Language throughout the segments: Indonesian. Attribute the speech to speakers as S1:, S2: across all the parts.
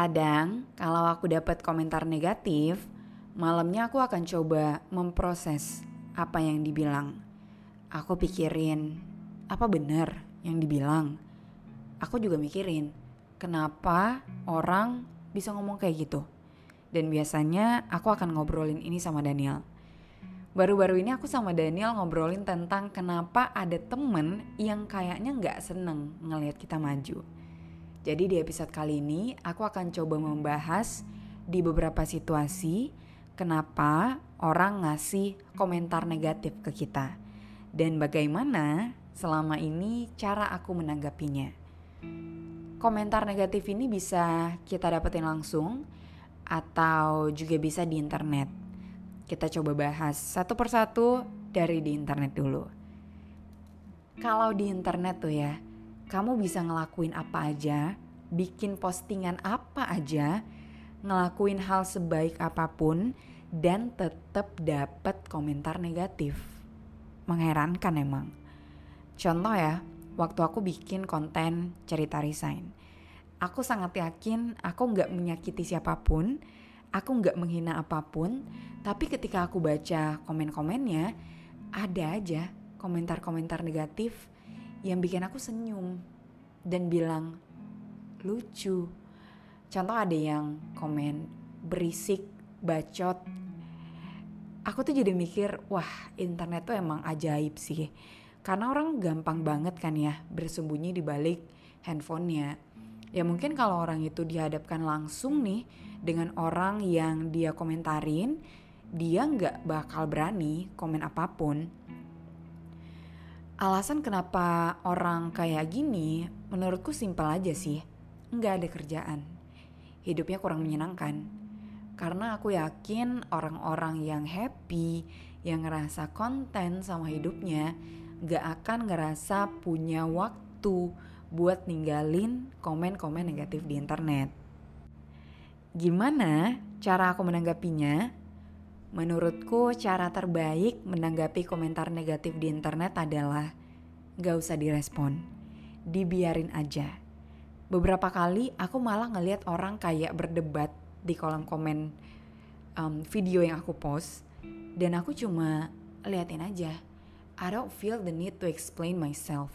S1: Kadang, kalau aku dapat komentar negatif, malamnya aku akan coba memproses apa yang dibilang. Aku pikirin, apa benar yang dibilang? Aku juga mikirin, kenapa orang bisa ngomong kayak gitu? Dan biasanya aku akan ngobrolin ini sama Daniel. Baru-baru ini aku sama Daniel ngobrolin tentang kenapa ada temen yang kayaknya nggak seneng ngelihat kita maju. Jadi di episode kali ini aku akan coba membahas di beberapa situasi kenapa orang ngasih komentar negatif ke kita dan bagaimana selama ini cara aku menanggapinya. Komentar negatif ini bisa kita dapetin langsung atau juga bisa di internet. Kita coba bahas satu persatu dari di internet dulu. Kalau di internet tuh ya, kamu bisa ngelakuin apa aja, bikin postingan apa aja, ngelakuin hal sebaik apa pun, dan tetap dapat komentar negatif. Mengherankan emang. Contoh ya, waktu aku bikin konten cerita resign. Aku sangat yakin aku nggak menyakiti siapa pun, aku nggak menghina apa pun, tapi ketika aku baca komen-komennya, ada aja komentar-komentar negatif yang bikin aku senyum dan bilang lucu. Contoh ada yang komen berisik, bacot. Aku tuh jadi mikir, wah internet tuh emang ajaib sih. Karena orang gampang banget kan ya bersembunyi di balik handphonenya. Ya mungkin kalau orang itu dihadapkan langsung nih dengan orang yang dia komentarin, dia nggak bakal berani komen apa pun Alasan kenapa orang kayak gini menurutku simpel aja sih. Nggak ada kerjaan. Hidupnya kurang menyenangkan. Karena aku yakin orang-orang yang happy, yang ngerasa konten sama hidupnya, nggak akan ngerasa punya waktu buat ninggalin komen-komen negatif di internet. Gimana cara aku menanggapinya? Menurutku cara terbaik menanggapi komentar negatif di internet adalah gak usah direspon, dibiarin aja. Beberapa kali aku malah ngeliat orang kayak berdebat di kolom komen um, video yang aku post dan aku cuma liatin aja. I don't feel the need to explain myself.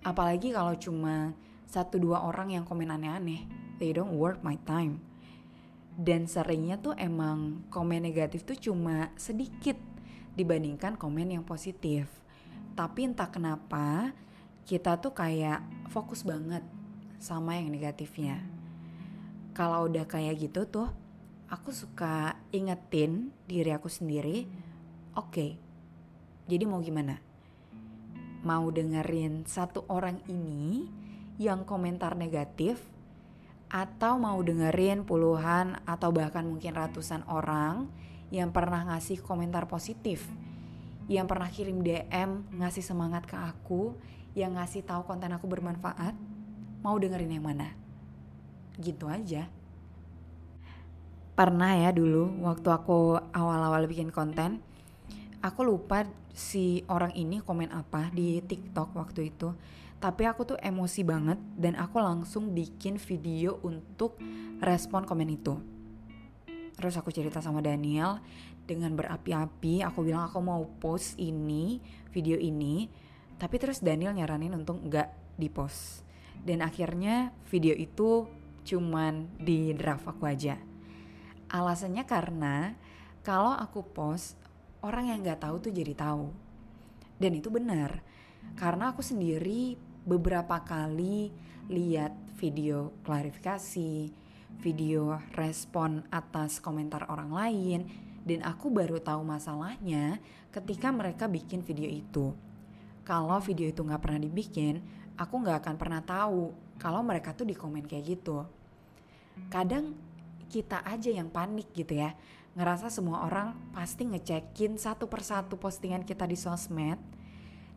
S1: Apalagi kalau cuma satu dua orang yang komen aneh-aneh. They don't worth my time dan seringnya tuh emang komen negatif tuh cuma sedikit dibandingkan komen yang positif. Tapi entah kenapa kita tuh kayak fokus banget sama yang negatifnya. Kalau udah kayak gitu tuh, aku suka ingetin diri aku sendiri, oke, okay, jadi mau gimana? Mau dengerin satu orang ini yang komentar negatif atau mau dengerin puluhan atau bahkan mungkin ratusan orang yang pernah ngasih komentar positif, yang pernah kirim DM ngasih semangat ke aku, yang ngasih tahu konten aku bermanfaat, mau dengerin yang mana? Gitu aja. Pernah ya dulu waktu aku awal-awal bikin konten, aku lupa si orang ini komen apa di TikTok waktu itu tapi aku tuh emosi banget dan aku langsung bikin video untuk respon komen itu. Terus aku cerita sama Daniel dengan berapi-api, aku bilang aku mau post ini, video ini, tapi terus Daniel nyaranin untuk nggak di-post. Dan akhirnya video itu cuman di draft aku aja. Alasannya karena kalau aku post, orang yang nggak tahu tuh jadi tahu. Dan itu benar, karena aku sendiri beberapa kali lihat video klarifikasi, video respon atas komentar orang lain, dan aku baru tahu masalahnya ketika mereka bikin video itu. Kalau video itu nggak pernah dibikin, aku nggak akan pernah tahu kalau mereka tuh di komen kayak gitu. Kadang kita aja yang panik gitu ya, ngerasa semua orang pasti ngecekin satu persatu postingan kita di sosmed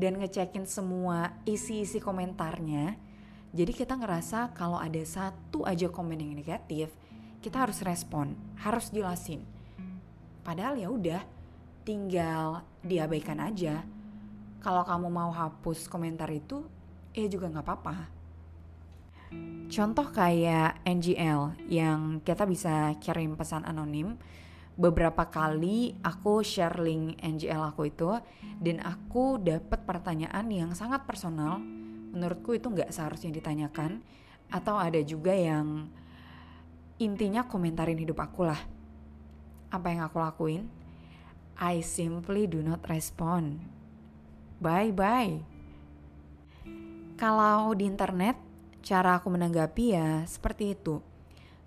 S1: dan ngecekin semua isi-isi komentarnya. Jadi kita ngerasa kalau ada satu aja komen yang negatif, kita harus respon, harus jelasin. Padahal ya udah, tinggal diabaikan aja. Kalau kamu mau hapus komentar itu, ya juga nggak apa-apa. Contoh kayak NGL yang kita bisa kirim pesan anonim. Beberapa kali aku share link NGL aku itu dan aku dapat pertanyaan yang sangat personal. Menurutku itu nggak seharusnya ditanyakan. Atau ada juga yang intinya komentarin hidup aku lah. Apa yang aku lakuin? I simply do not respond. Bye bye. Kalau di internet, cara aku menanggapi ya seperti itu.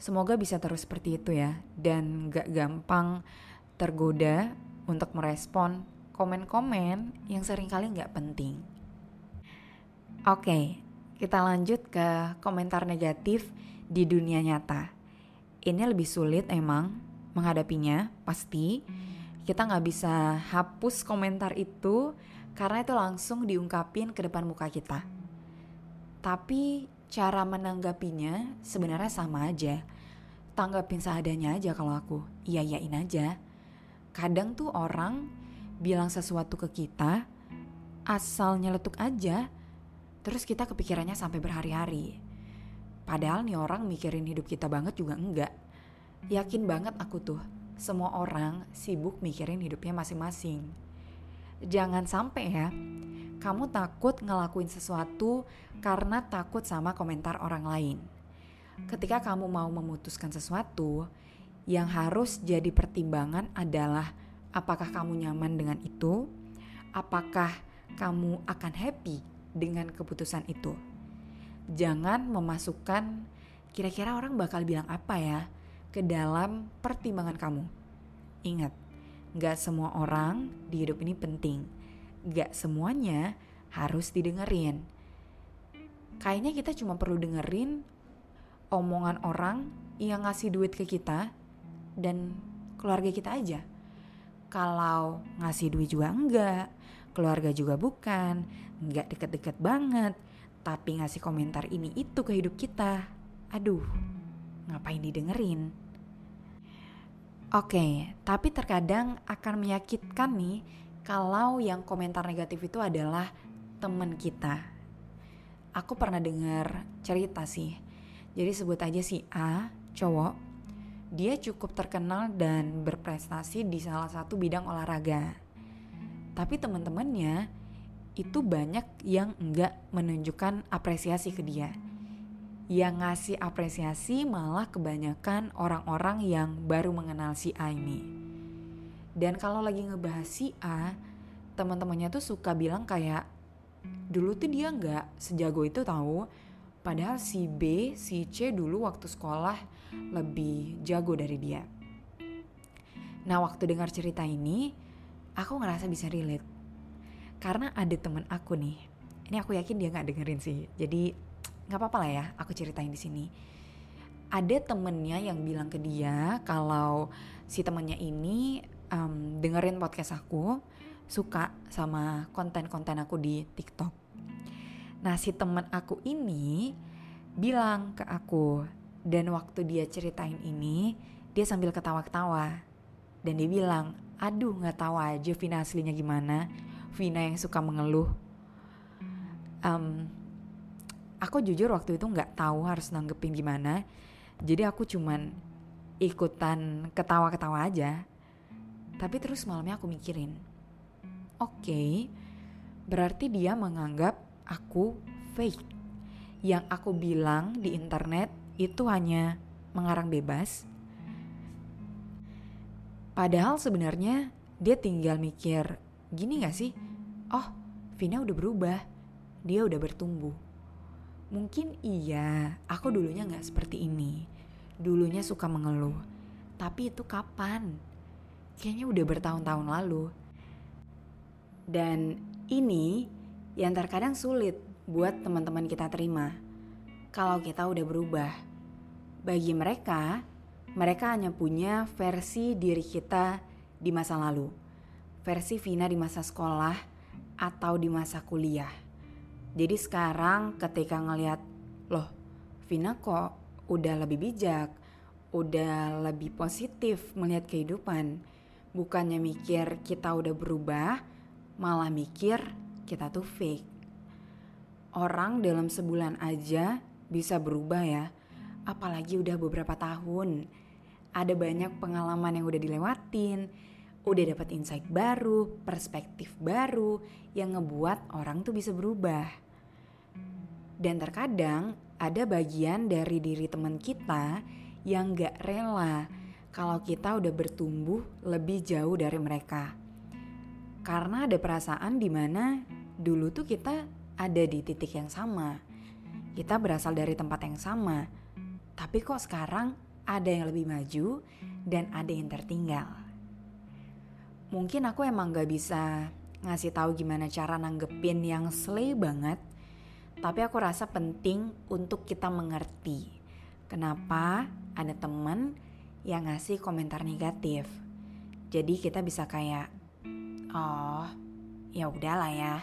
S1: Semoga bisa terus seperti itu ya, dan gak gampang tergoda untuk merespon komen-komen yang sering kali gak penting. Oke, kita lanjut ke komentar negatif di dunia nyata. Ini lebih sulit emang menghadapinya, pasti. Kita gak bisa hapus komentar itu karena itu langsung diungkapin ke depan muka kita tapi cara menanggapinya sebenarnya sama aja. Tanggapin seadanya aja kalau aku. Iya-iyain aja. Kadang tuh orang bilang sesuatu ke kita asal nyeletuk aja terus kita kepikirannya sampai berhari-hari. Padahal nih orang mikirin hidup kita banget juga enggak. Yakin banget aku tuh, semua orang sibuk mikirin hidupnya masing-masing. Jangan sampai ya, kamu takut ngelakuin sesuatu karena takut sama komentar orang lain. Ketika kamu mau memutuskan sesuatu, yang harus jadi pertimbangan adalah apakah kamu nyaman dengan itu, apakah kamu akan happy dengan keputusan itu. Jangan memasukkan kira-kira orang bakal bilang apa ya ke dalam pertimbangan kamu. Ingat, gak semua orang di hidup ini penting gak semuanya harus didengerin. Kayaknya kita cuma perlu dengerin omongan orang yang ngasih duit ke kita dan keluarga kita aja. Kalau ngasih duit juga enggak, keluarga juga bukan, enggak deket-deket banget, tapi ngasih komentar ini itu ke hidup kita. Aduh, ngapain didengerin? Oke, tapi terkadang akan menyakitkan nih kalau yang komentar negatif itu adalah teman kita. Aku pernah dengar cerita sih. Jadi sebut aja si A, cowok. Dia cukup terkenal dan berprestasi di salah satu bidang olahraga. Tapi teman-temannya itu banyak yang enggak menunjukkan apresiasi ke dia. Yang ngasih apresiasi malah kebanyakan orang-orang yang baru mengenal si A ini. Dan kalau lagi ngebahas si A, teman-temannya tuh suka bilang kayak dulu tuh dia nggak sejago itu tahu. Padahal si B, si C dulu waktu sekolah lebih jago dari dia. Nah waktu dengar cerita ini, aku ngerasa bisa relate. Karena ada temen aku nih, ini aku yakin dia nggak dengerin sih. Jadi nggak apa-apa lah ya, aku ceritain di sini. Ada temennya yang bilang ke dia kalau si temennya ini um, dengerin podcast aku, suka sama konten-konten aku di TikTok. Nah, si temen aku ini bilang ke aku, dan waktu dia ceritain ini, dia sambil ketawa-ketawa. Dan dia bilang, aduh gak tahu aja Vina aslinya gimana. Vina yang suka mengeluh. Um, aku jujur waktu itu gak tahu harus nanggepin gimana. Jadi aku cuman ikutan ketawa-ketawa aja. Tapi terus malamnya aku mikirin, oke, okay, berarti dia menganggap aku fake. Yang aku bilang di internet itu hanya mengarang bebas. Padahal sebenarnya dia tinggal mikir, gini gak sih? Oh, Vina udah berubah, dia udah bertumbuh. Mungkin iya, aku dulunya gak seperti ini. Dulunya suka mengeluh. Tapi itu kapan? Kayaknya udah bertahun-tahun lalu. Dan ini yang terkadang sulit buat teman-teman kita terima. Kalau kita udah berubah. Bagi mereka, mereka hanya punya versi diri kita di masa lalu. Versi Vina di masa sekolah atau di masa kuliah. Jadi sekarang ketika ngelihat, loh Vina kok udah lebih bijak, udah lebih positif melihat kehidupan. Bukannya mikir kita udah berubah, malah mikir kita tuh fake. Orang dalam sebulan aja bisa berubah ya, apalagi udah beberapa tahun. Ada banyak pengalaman yang udah dilewatin, udah dapat insight baru, perspektif baru yang ngebuat orang tuh bisa berubah. Dan terkadang ada bagian dari diri teman kita yang gak rela kalau kita udah bertumbuh lebih jauh dari mereka. Karena ada perasaan di mana dulu tuh kita ada di titik yang sama. Kita berasal dari tempat yang sama. Tapi kok sekarang ada yang lebih maju dan ada yang tertinggal. Mungkin aku emang gak bisa ngasih tahu gimana cara nanggepin yang slay banget. Tapi aku rasa penting untuk kita mengerti kenapa ada temen yang ngasih komentar negatif. Jadi kita bisa kayak Oh, ya udahlah ya.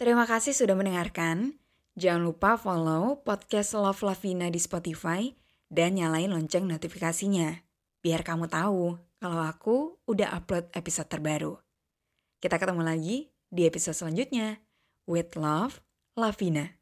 S1: Terima kasih sudah mendengarkan. Jangan lupa follow podcast Love Lavina di Spotify dan nyalain lonceng notifikasinya. Biar kamu tahu kalau aku udah upload episode terbaru. Kita ketemu lagi di episode selanjutnya. With Love, Lavina.